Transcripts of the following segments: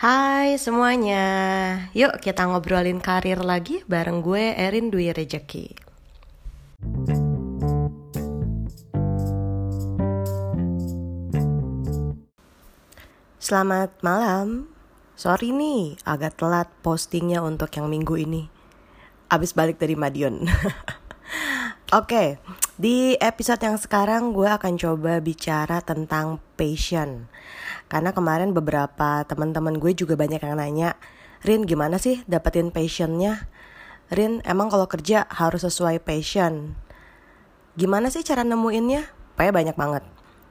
Hai semuanya, yuk kita ngobrolin karir lagi bareng gue Erin Dwi Rejeki. Selamat malam, sorry nih agak telat postingnya untuk yang minggu ini. Abis balik dari Madiun. Oke, di episode yang sekarang gue akan coba bicara tentang passion. Karena kemarin beberapa teman-teman gue juga banyak yang nanya, Rin gimana sih dapetin passionnya? Rin emang kalau kerja harus sesuai passion. Gimana sih cara nemuinnya? Pokoknya banyak banget.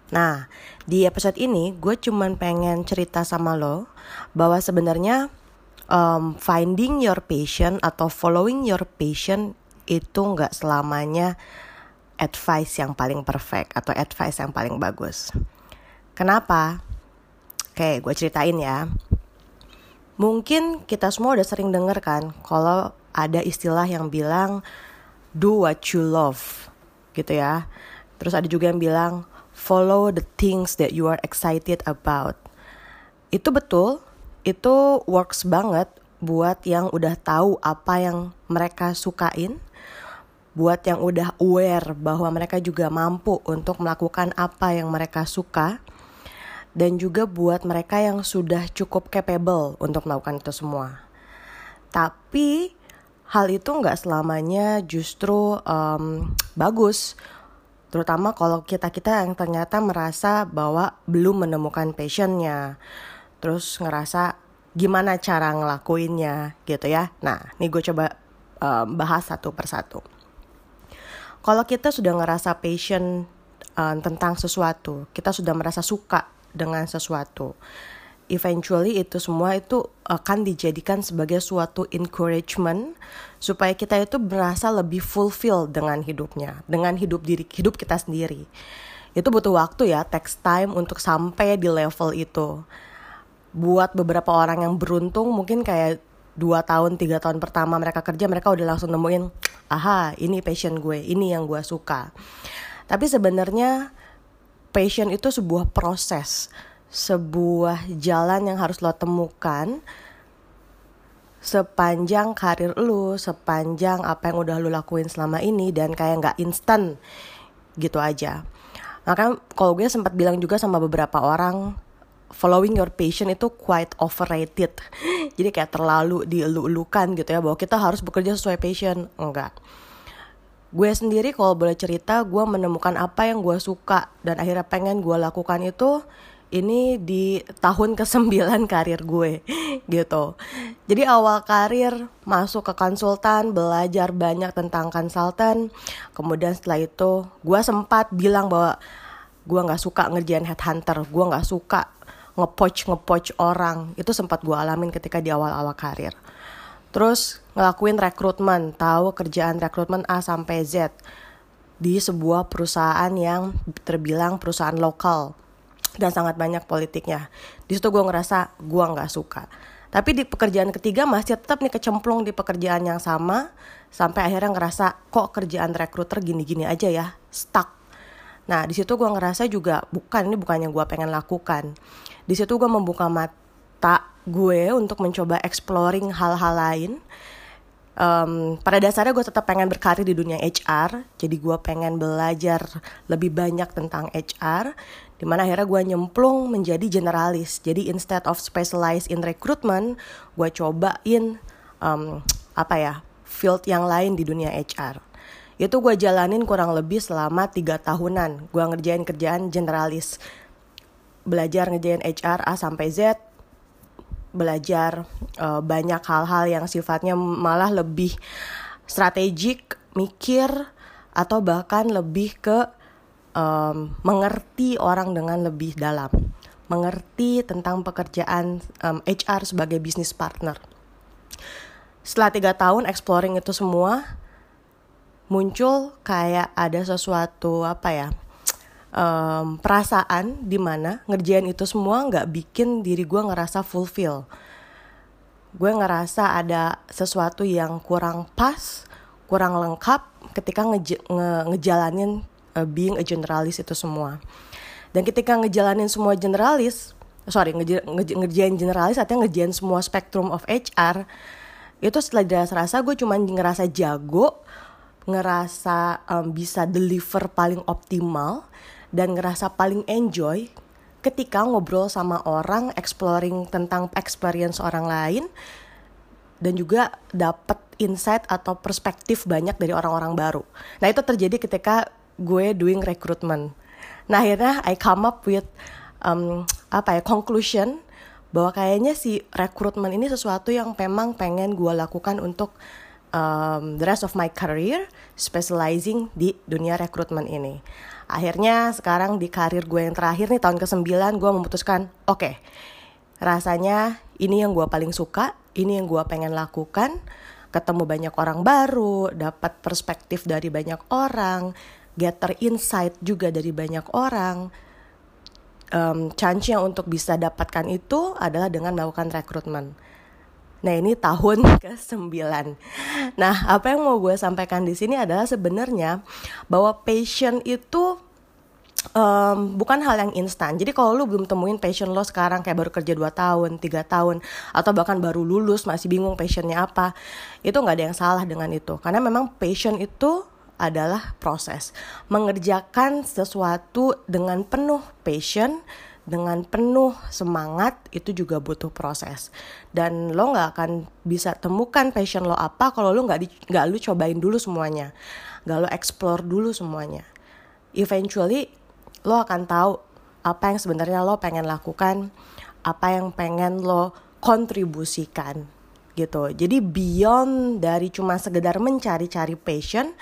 Nah, di episode ini gue cuman pengen cerita sama lo bahwa sebenarnya um, finding your passion atau following your passion itu nggak selamanya advice yang paling perfect atau advice yang paling bagus. Kenapa? Oke, gue ceritain ya. Mungkin kita semua udah sering denger kan kalau ada istilah yang bilang do what you love gitu ya. Terus ada juga yang bilang follow the things that you are excited about. Itu betul, itu works banget buat yang udah tahu apa yang mereka sukain, buat yang udah aware bahwa mereka juga mampu untuk melakukan apa yang mereka suka dan juga buat mereka yang sudah cukup capable untuk melakukan itu semua. Tapi hal itu nggak selamanya justru um, bagus, terutama kalau kita kita yang ternyata merasa bahwa belum menemukan passionnya, terus ngerasa gimana cara ngelakuinnya gitu ya. Nah, ini gue coba um, bahas satu persatu. Kalau kita sudah ngerasa passion tentang sesuatu, kita sudah merasa suka dengan sesuatu. Eventually itu semua itu akan dijadikan sebagai suatu encouragement supaya kita itu merasa lebih fulfill dengan hidupnya, dengan hidup diri hidup kita sendiri. Itu butuh waktu ya, takes time untuk sampai di level itu. Buat beberapa orang yang beruntung mungkin kayak dua tahun tiga tahun pertama mereka kerja mereka udah langsung nemuin aha ini passion gue ini yang gue suka tapi sebenarnya passion itu sebuah proses, sebuah jalan yang harus lo temukan sepanjang karir lu, sepanjang apa yang udah lu lakuin selama ini dan kayak nggak instan gitu aja. Maka kalau gue sempat bilang juga sama beberapa orang following your passion itu quite overrated. Jadi kayak terlalu dielu-elukan gitu ya bahwa kita harus bekerja sesuai passion. Enggak gue sendiri kalau boleh cerita gue menemukan apa yang gue suka dan akhirnya pengen gue lakukan itu ini di tahun ke-9 karir gue gitu. Jadi awal karir masuk ke konsultan, belajar banyak tentang konsultan. Kemudian setelah itu gue sempat bilang bahwa gue nggak suka ngerjain headhunter, gue nggak suka ngepoach ngepoach orang. Itu sempat gue alamin ketika di awal-awal karir. Terus ngelakuin rekrutmen, tahu kerjaan rekrutmen A sampai Z di sebuah perusahaan yang terbilang perusahaan lokal dan sangat banyak politiknya. Di situ gue ngerasa gue nggak suka. Tapi di pekerjaan ketiga masih tetap nih kecemplung di pekerjaan yang sama sampai akhirnya ngerasa kok kerjaan rekruter gini-gini aja ya, stuck. Nah di situ gue ngerasa juga bukan ini bukannya gue pengen lakukan. Di situ gue membuka mata gue untuk mencoba exploring hal-hal lain. Um, pada dasarnya gue tetap pengen berkarir di dunia HR, jadi gue pengen belajar lebih banyak tentang HR, di mana akhirnya gue nyemplung menjadi generalis. Jadi instead of specialize in recruitment, gue cobain um, apa ya field yang lain di dunia HR. Itu gue jalanin kurang lebih selama tiga tahunan. Gue ngerjain kerjaan generalis, belajar ngerjain HR A sampai Z, belajar uh, banyak hal-hal yang sifatnya malah lebih strategik, mikir atau bahkan lebih ke um, mengerti orang dengan lebih dalam, mengerti tentang pekerjaan um, HR sebagai bisnis partner. Setelah tiga tahun exploring itu semua, muncul kayak ada sesuatu apa ya? Um, perasaan di mana ngerjain itu semua nggak bikin diri gue ngerasa fulfill. Gue ngerasa ada sesuatu yang kurang pas kurang lengkap ketika nge nge ngejalanin uh, being a generalis itu semua. Dan ketika ngejalanin semua generalis sorry nge nge ngerjain generalis artinya ngerjain semua spektrum of HR itu setelah jelas rasa gue cuma ngerasa jago ngerasa um, bisa deliver paling optimal dan ngerasa paling enjoy ketika ngobrol sama orang exploring tentang experience orang lain dan juga dapat insight atau perspektif banyak dari orang-orang baru. Nah, itu terjadi ketika gue doing recruitment. Nah, akhirnya I come up with um, apa ya conclusion bahwa kayaknya si rekrutmen ini sesuatu yang memang pengen gue lakukan untuk um, the rest of my career specializing di dunia rekrutmen ini. Akhirnya sekarang di karir gue yang terakhir nih tahun ke-9 gue memutuskan oke okay, rasanya ini yang gue paling suka, ini yang gue pengen lakukan, ketemu banyak orang baru, dapat perspektif dari banyak orang, gather insight juga dari banyak orang um, chance-nya untuk bisa dapatkan itu adalah dengan melakukan rekrutmen. Nah ini tahun ke-9 Nah apa yang mau gue sampaikan di sini adalah sebenarnya Bahwa passion itu um, bukan hal yang instan. Jadi kalau lu belum temuin passion lo sekarang Kayak baru kerja 2 tahun, 3 tahun Atau bahkan baru lulus masih bingung passionnya apa Itu gak ada yang salah dengan itu. Karena memang passion itu adalah proses. Mengerjakan sesuatu dengan penuh passion dengan penuh semangat itu juga butuh proses. Dan lo nggak akan bisa temukan passion lo apa kalau lo nggak nggak lo cobain dulu semuanya. Nggak lo explore dulu semuanya. Eventually lo akan tahu apa yang sebenarnya lo pengen lakukan apa yang pengen lo kontribusikan gitu. Jadi beyond dari cuma sekedar mencari-cari passion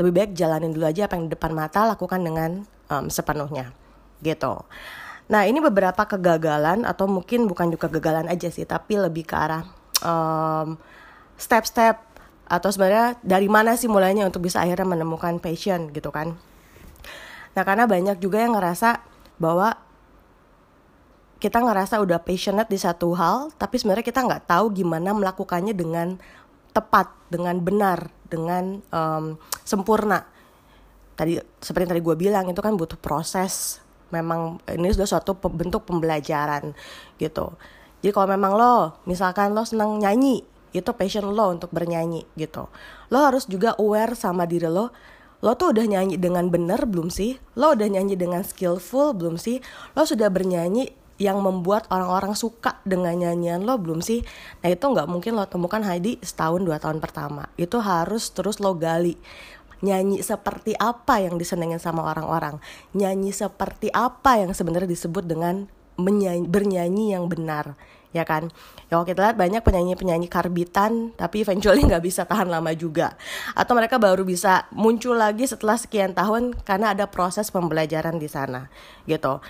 lebih baik jalanin dulu aja apa yang di depan mata lakukan dengan um, sepenuhnya gitu nah ini beberapa kegagalan atau mungkin bukan juga kegagalan aja sih tapi lebih ke arah um, step-step atau sebenarnya dari mana sih mulainya untuk bisa akhirnya menemukan passion gitu kan. Nah karena banyak juga yang ngerasa bahwa kita ngerasa udah passionate di satu hal tapi sebenarnya kita nggak tahu gimana melakukannya dengan tepat dengan benar dengan um, sempurna. Tadi seperti yang tadi gue bilang itu kan butuh proses memang ini sudah suatu bentuk pembelajaran gitu jadi kalau memang lo misalkan lo senang nyanyi itu passion lo untuk bernyanyi gitu lo harus juga aware sama diri lo lo tuh udah nyanyi dengan benar belum sih lo udah nyanyi dengan skillful belum sih lo sudah bernyanyi yang membuat orang-orang suka dengan nyanyian lo belum sih? Nah itu nggak mungkin lo temukan Heidi setahun dua tahun pertama. Itu harus terus lo gali. Nyanyi seperti apa yang disenengin sama orang-orang? Nyanyi seperti apa yang sebenarnya disebut dengan menyanyi, bernyanyi yang benar? ya kan ya kalau kita lihat banyak penyanyi-penyanyi karbitan tapi eventually nggak bisa tahan lama juga atau mereka baru bisa muncul lagi setelah sekian tahun karena ada proses pembelajaran di sana gitu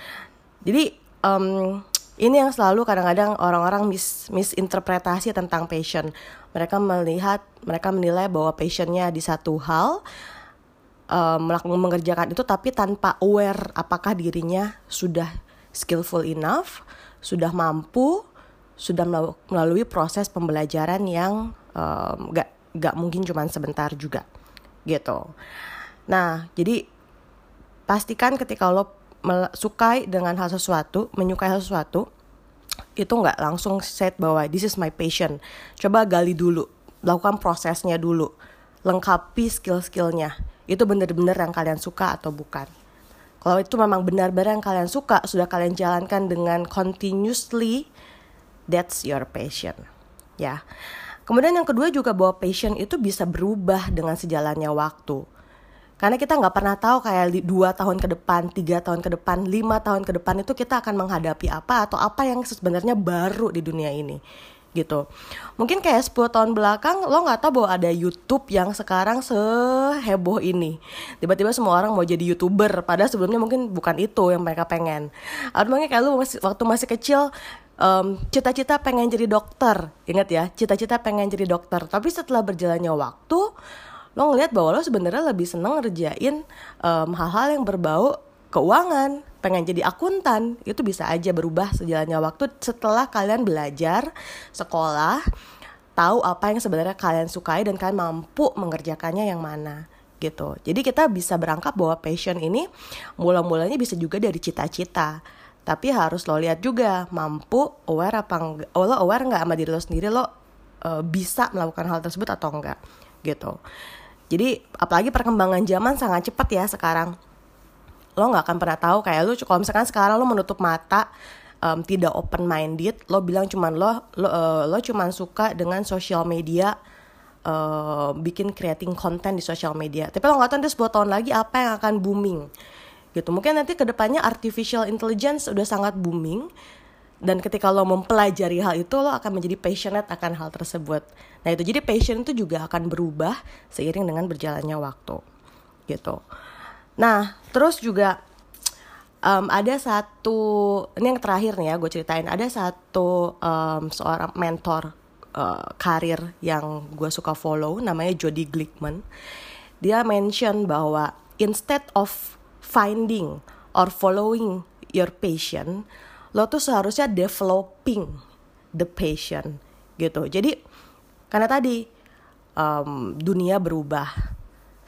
jadi um, ini yang selalu kadang-kadang orang-orang mis misinterpretasi tentang passion. Mereka melihat, mereka menilai bahwa passionnya di satu hal, um, mengerjakan itu tapi tanpa aware apakah dirinya sudah skillful enough, sudah mampu, sudah melalui proses pembelajaran yang um, gak gak mungkin cuma sebentar juga, gitu. Nah, jadi pastikan ketika lo sukai dengan hal sesuatu, menyukai hal sesuatu, itu nggak langsung set bahwa this is my passion. Coba gali dulu, lakukan prosesnya dulu, lengkapi skill-skillnya. Itu benar-benar yang kalian suka atau bukan. Kalau itu memang benar-benar yang kalian suka, sudah kalian jalankan dengan continuously, that's your passion. Ya. Kemudian yang kedua juga bahwa passion itu bisa berubah dengan sejalannya waktu karena kita nggak pernah tahu kayak dua tahun ke depan, tiga tahun ke depan, lima tahun ke depan itu kita akan menghadapi apa atau apa yang sebenarnya baru di dunia ini gitu. Mungkin kayak 10 tahun belakang lo nggak tahu bahwa ada YouTube yang sekarang seheboh ini. Tiba-tiba semua orang mau jadi YouTuber padahal sebelumnya mungkin bukan itu yang mereka pengen. Atau mungkin kayak lo masih, waktu masih kecil um, cita-cita pengen jadi dokter. Ingat ya, cita-cita pengen jadi dokter. Tapi setelah berjalannya waktu lo ngelihat bahwa lo sebenarnya lebih seneng ngerjain hal hal-hal yang berbau keuangan pengen jadi akuntan. Itu bisa aja berubah sejalannya waktu setelah kalian belajar sekolah tahu apa yang sebenarnya kalian sukai dan kalian mampu mengerjakannya yang mana gitu. Jadi kita bisa berangkat bahwa passion ini mula-mulanya bisa juga dari cita-cita. Tapi harus lo lihat juga mampu aware apa enggak oh, lo aware nggak sama diri lo sendiri? Lo uh, bisa melakukan hal tersebut atau enggak gitu jadi apalagi perkembangan zaman sangat cepat ya sekarang. Lo nggak akan pernah tahu kayak lo kalau misalkan sekarang lo menutup mata um, tidak open minded lo bilang cuman lo lo uh, lo cuman suka dengan social media uh, bikin creating content di social media. Tapi lo nggak tahu nanti 10 tahun lagi apa yang akan booming? Gitu. Mungkin nanti ke depannya artificial intelligence udah sangat booming dan ketika lo mempelajari hal itu lo akan menjadi passionate akan hal tersebut. Nah itu. Jadi passion itu juga akan berubah seiring dengan berjalannya waktu. Gitu. Nah terus juga um, ada satu ini yang terakhir nih ya gue ceritain. Ada satu um, seorang mentor uh, karir yang gue suka follow namanya Jody Glickman. Dia mention bahwa instead of finding or following your passion, lo tuh seharusnya developing the passion gitu. Jadi karena tadi um, dunia berubah,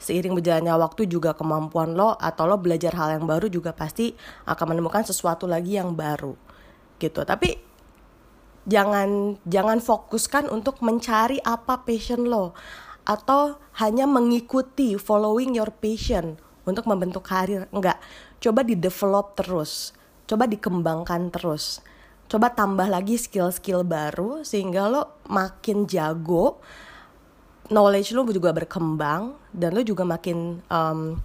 seiring berjalannya waktu juga kemampuan lo atau lo belajar hal yang baru juga pasti akan menemukan sesuatu lagi yang baru gitu. Tapi jangan jangan fokuskan untuk mencari apa passion lo atau hanya mengikuti following your passion untuk membentuk karir enggak coba di develop terus coba dikembangkan terus. Coba tambah lagi skill-skill baru sehingga lo makin jago knowledge lo juga berkembang dan lo juga makin um,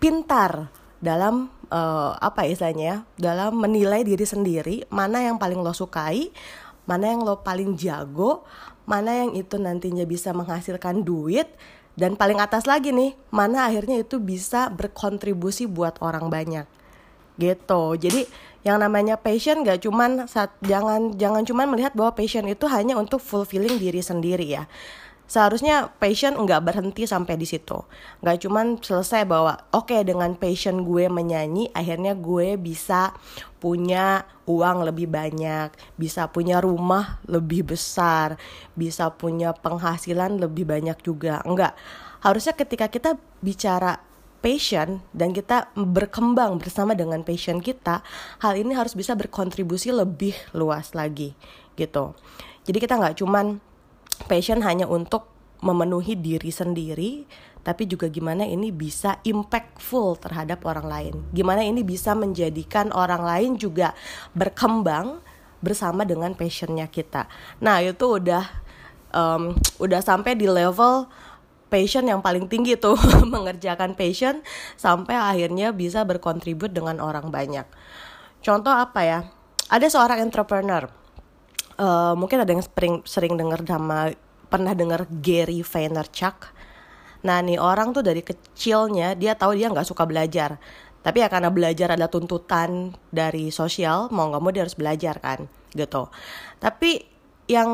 pintar dalam uh, apa istilahnya ya dalam menilai diri sendiri mana yang paling lo sukai mana yang lo paling jago mana yang itu nantinya bisa menghasilkan duit dan paling atas lagi nih mana akhirnya itu bisa berkontribusi buat orang banyak gitu. Jadi yang namanya passion gak cuman saat jangan jangan cuman melihat bahwa passion itu hanya untuk fulfilling diri sendiri ya. Seharusnya passion nggak berhenti sampai di situ. Nggak cuman selesai bahwa oke okay, dengan passion gue menyanyi akhirnya gue bisa punya uang lebih banyak bisa punya rumah lebih besar bisa punya penghasilan lebih banyak juga. Enggak harusnya ketika kita bicara passion dan kita berkembang bersama dengan passion kita, hal ini harus bisa berkontribusi lebih luas lagi gitu. Jadi kita nggak cuman passion hanya untuk memenuhi diri sendiri tapi juga gimana ini bisa impactful terhadap orang lain gimana ini bisa menjadikan orang lain juga berkembang bersama dengan passionnya kita nah itu udah um, udah sampai di level passion yang paling tinggi tuh mengerjakan passion sampai akhirnya bisa berkontribut dengan orang banyak. Contoh apa ya? Ada seorang entrepreneur. Uh, mungkin ada yang sering sering dengar sama pernah dengar Gary Vaynerchuk. Nah nih orang tuh dari kecilnya dia tahu dia nggak suka belajar. Tapi ya karena belajar ada tuntutan dari sosial mau nggak mau dia harus belajar kan gitu. Tapi yang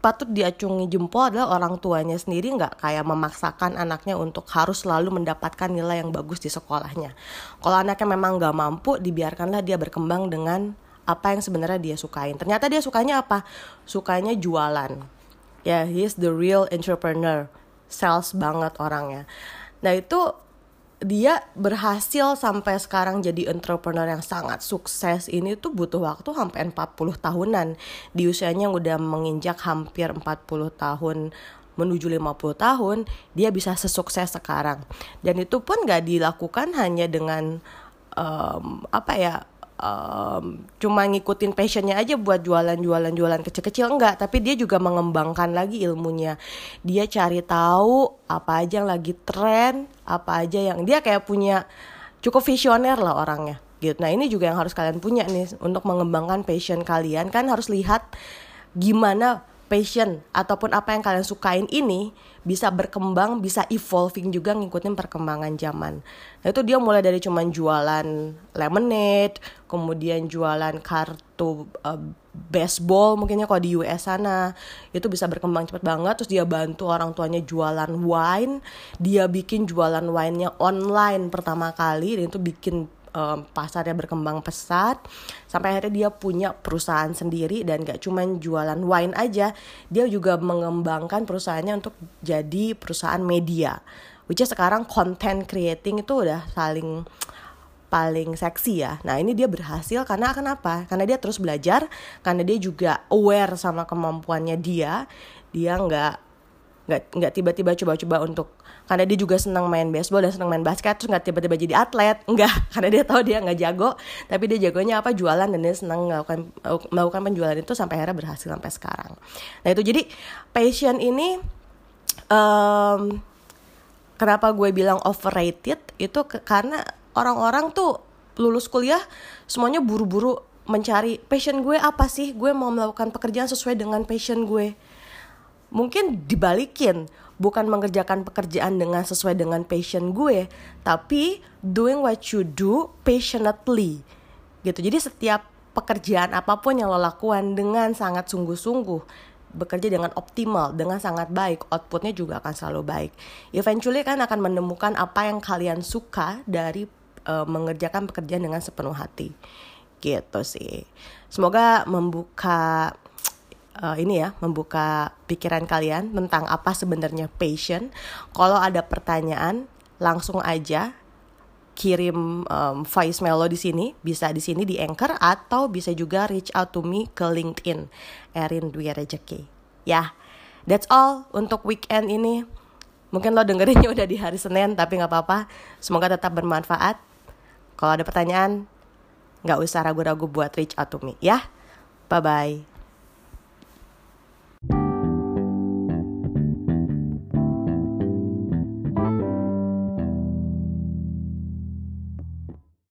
patut diacungi jempol adalah orang tuanya sendiri nggak kayak memaksakan anaknya untuk harus selalu mendapatkan nilai yang bagus di sekolahnya. Kalau anaknya memang nggak mampu, dibiarkanlah dia berkembang dengan apa yang sebenarnya dia sukain. Ternyata dia sukanya apa? Sukanya jualan. Ya, yeah, he's the real entrepreneur. Sales banget orangnya. Nah, itu dia berhasil sampai sekarang jadi entrepreneur yang sangat sukses ini tuh butuh waktu sampai 40 tahunan. Di usianya yang udah menginjak hampir 40 tahun menuju 50 tahun dia bisa sesukses sekarang. Dan itu pun gak dilakukan hanya dengan um, apa ya um, cuma ngikutin passionnya aja buat jualan-jualan jualan kecil-kecil enggak. Tapi dia juga mengembangkan lagi ilmunya. Dia cari tahu apa aja yang lagi tren apa aja yang dia kayak punya cukup visioner lah orangnya gitu. Nah ini juga yang harus kalian punya nih untuk mengembangkan passion kalian. Kan harus lihat gimana passion ataupun apa yang kalian sukain ini bisa berkembang, bisa evolving juga ngikutin perkembangan zaman. Nah itu dia mulai dari cuman jualan lemonade, kemudian jualan kartu uh, baseball mungkinnya kalau di US sana itu bisa berkembang cepat banget terus dia bantu orang tuanya jualan wine dia bikin jualan wine-nya online pertama kali dan itu bikin um, pasarnya berkembang pesat sampai akhirnya dia punya perusahaan sendiri dan gak cuma jualan wine aja dia juga mengembangkan perusahaannya untuk jadi perusahaan media which is sekarang content creating itu udah saling paling seksi ya. Nah ini dia berhasil karena kenapa? Karena dia terus belajar, karena dia juga aware sama kemampuannya dia. Dia nggak nggak nggak tiba-tiba coba-coba untuk karena dia juga senang main baseball dan senang main basket terus nggak tiba-tiba jadi atlet. Enggak karena dia tahu dia nggak jago. Tapi dia jagonya apa? Jualan dan dia senang melakukan melakukan penjualan itu sampai akhirnya berhasil sampai sekarang. Nah itu jadi passion ini um, kenapa gue bilang overrated? Itu ke, karena orang-orang tuh lulus kuliah semuanya buru-buru mencari passion gue apa sih? Gue mau melakukan pekerjaan sesuai dengan passion gue mungkin dibalikin. Bukan mengerjakan pekerjaan dengan sesuai dengan passion gue tapi doing what you do passionately. Gitu. Jadi setiap pekerjaan apa pun yang lo lakukan dengan sangat sungguh-sungguh bekerja dengan optimal dengan sangat baik outputnya juga akan selalu baik. Eventually kan akan menemukan apa yang kalian suka dari uh, mengerjakan pekerjaan dengan sepenuh hati. Gitu sih. Semoga membuka uh, ini ya membuka pikiran kalian tentang apa sebenarnya passion. Kalau ada pertanyaan langsung aja kirim um, voice melo di sini, bisa di sini di Anchor atau bisa juga reach out to me ke LinkedIn Erin Dwi Rejeki. Ya, that's all untuk weekend ini. Mungkin lo dengerinnya udah di hari Senin, tapi nggak apa-apa. Semoga tetap bermanfaat. Kalau ada pertanyaan, nggak usah ragu-ragu buat reach out to me, ya. Bye-bye.